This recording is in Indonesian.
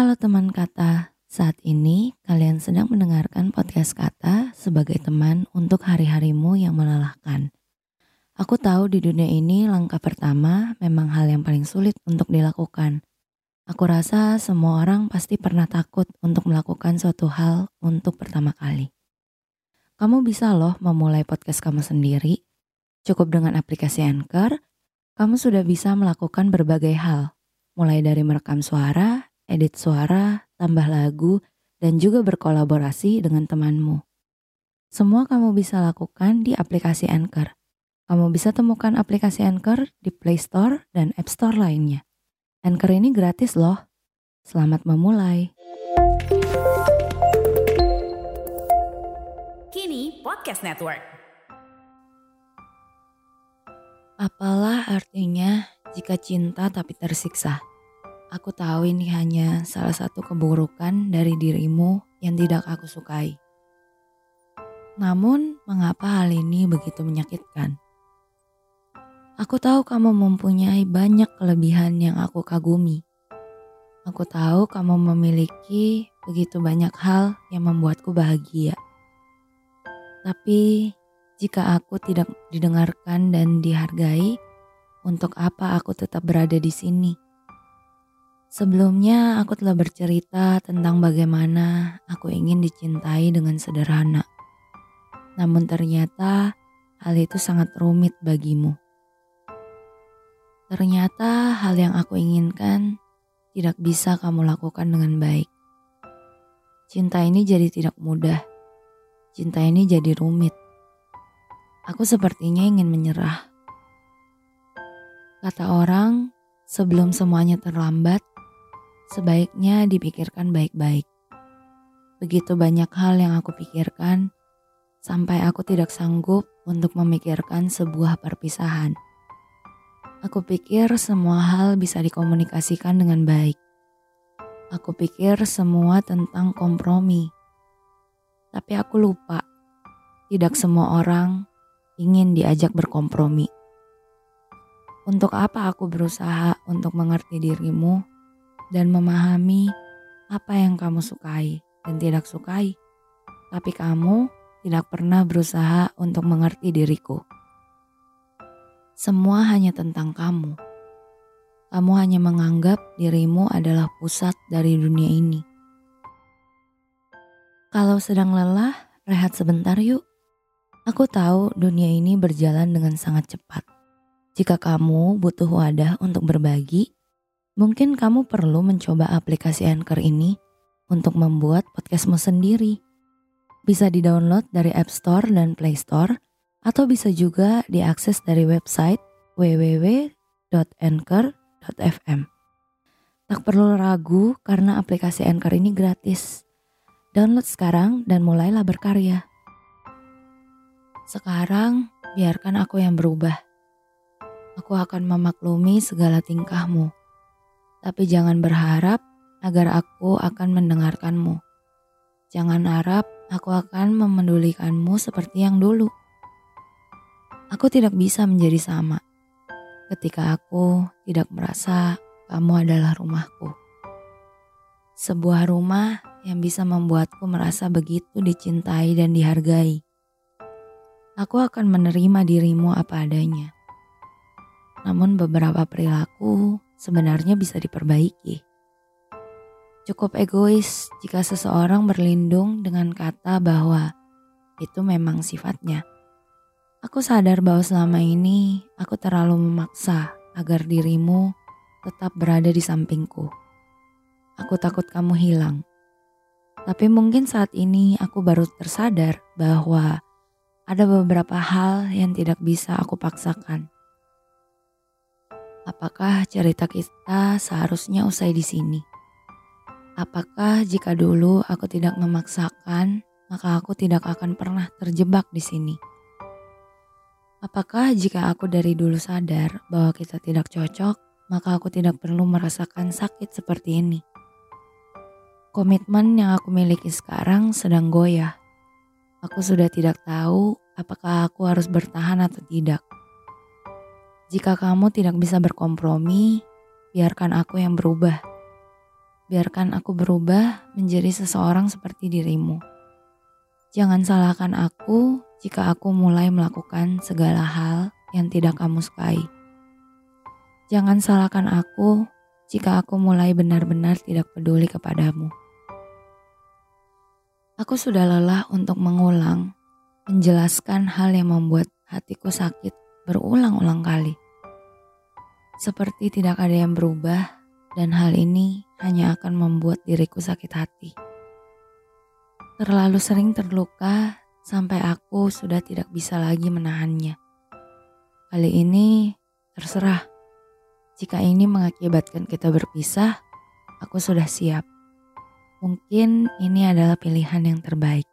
Halo teman kata, saat ini kalian sedang mendengarkan podcast kata sebagai teman untuk hari-harimu yang melelahkan. Aku tahu di dunia ini langkah pertama memang hal yang paling sulit untuk dilakukan. Aku rasa semua orang pasti pernah takut untuk melakukan suatu hal untuk pertama kali. Kamu bisa loh memulai podcast kamu sendiri. Cukup dengan aplikasi Anchor, kamu sudah bisa melakukan berbagai hal, mulai dari merekam suara, edit suara, tambah lagu, dan juga berkolaborasi dengan temanmu. Semua kamu bisa lakukan di aplikasi Anchor. Kamu bisa temukan aplikasi Anchor di Play Store dan App Store lainnya. Anchor ini gratis loh. Selamat memulai. Kini Podcast Network. Apalah artinya jika cinta tapi tersiksa? Aku tahu ini hanya salah satu keburukan dari dirimu yang tidak aku sukai. Namun, mengapa hal ini begitu menyakitkan? Aku tahu kamu mempunyai banyak kelebihan yang aku kagumi. Aku tahu kamu memiliki begitu banyak hal yang membuatku bahagia. Tapi, jika aku tidak didengarkan dan dihargai, untuk apa aku tetap berada di sini? Sebelumnya aku telah bercerita tentang bagaimana aku ingin dicintai dengan sederhana. Namun ternyata hal itu sangat rumit bagimu. Ternyata hal yang aku inginkan tidak bisa kamu lakukan dengan baik. Cinta ini jadi tidak mudah. Cinta ini jadi rumit. Aku sepertinya ingin menyerah. Kata orang, sebelum semuanya terlambat, sebaiknya dipikirkan baik-baik. Begitu banyak hal yang aku pikirkan, sampai aku tidak sanggup untuk memikirkan sebuah perpisahan. Aku pikir semua hal bisa dikomunikasikan dengan baik. Aku pikir semua tentang kompromi. Tapi aku lupa, tidak semua orang ingin diajak berkompromi. Untuk apa aku berusaha untuk mengerti dirimu dan memahami apa yang kamu sukai dan tidak sukai. Tapi kamu tidak pernah berusaha untuk mengerti diriku. Semua hanya tentang kamu. Kamu hanya menganggap dirimu adalah pusat dari dunia ini. Kalau sedang lelah, rehat sebentar yuk. Aku tahu dunia ini berjalan dengan sangat cepat. Jika kamu butuh wadah untuk berbagi, Mungkin kamu perlu mencoba aplikasi Anchor ini untuk membuat podcastmu sendiri. Bisa di-download dari App Store dan Play Store atau bisa juga diakses dari website www.anchor.fm. Tak perlu ragu karena aplikasi Anchor ini gratis. Download sekarang dan mulailah berkarya. Sekarang biarkan aku yang berubah. Aku akan memaklumi segala tingkahmu tapi jangan berharap agar aku akan mendengarkanmu. Jangan harap aku akan memedulikanmu seperti yang dulu. Aku tidak bisa menjadi sama ketika aku tidak merasa kamu adalah rumahku. Sebuah rumah yang bisa membuatku merasa begitu dicintai dan dihargai. Aku akan menerima dirimu apa adanya. Namun beberapa perilaku sebenarnya bisa diperbaiki. Cukup egois jika seseorang berlindung dengan kata bahwa itu memang sifatnya. Aku sadar bahwa selama ini aku terlalu memaksa agar dirimu tetap berada di sampingku. Aku takut kamu hilang. Tapi mungkin saat ini aku baru tersadar bahwa ada beberapa hal yang tidak bisa aku paksakan. Apakah cerita kita seharusnya usai di sini? Apakah jika dulu aku tidak memaksakan, maka aku tidak akan pernah terjebak di sini? Apakah jika aku dari dulu sadar bahwa kita tidak cocok, maka aku tidak perlu merasakan sakit seperti ini? Komitmen yang aku miliki sekarang sedang goyah. Aku sudah tidak tahu apakah aku harus bertahan atau tidak. Jika kamu tidak bisa berkompromi, biarkan aku yang berubah. biarkan aku berubah menjadi seseorang seperti dirimu. Jangan salahkan aku jika aku mulai melakukan segala hal yang tidak kamu sukai. Jangan salahkan aku jika aku mulai benar-benar tidak peduli kepadamu. Aku sudah lelah untuk mengulang, menjelaskan hal yang membuat hatiku sakit berulang-ulang kali. Seperti tidak ada yang berubah dan hal ini hanya akan membuat diriku sakit hati. Terlalu sering terluka sampai aku sudah tidak bisa lagi menahannya. Kali ini terserah. Jika ini mengakibatkan kita berpisah, aku sudah siap. Mungkin ini adalah pilihan yang terbaik.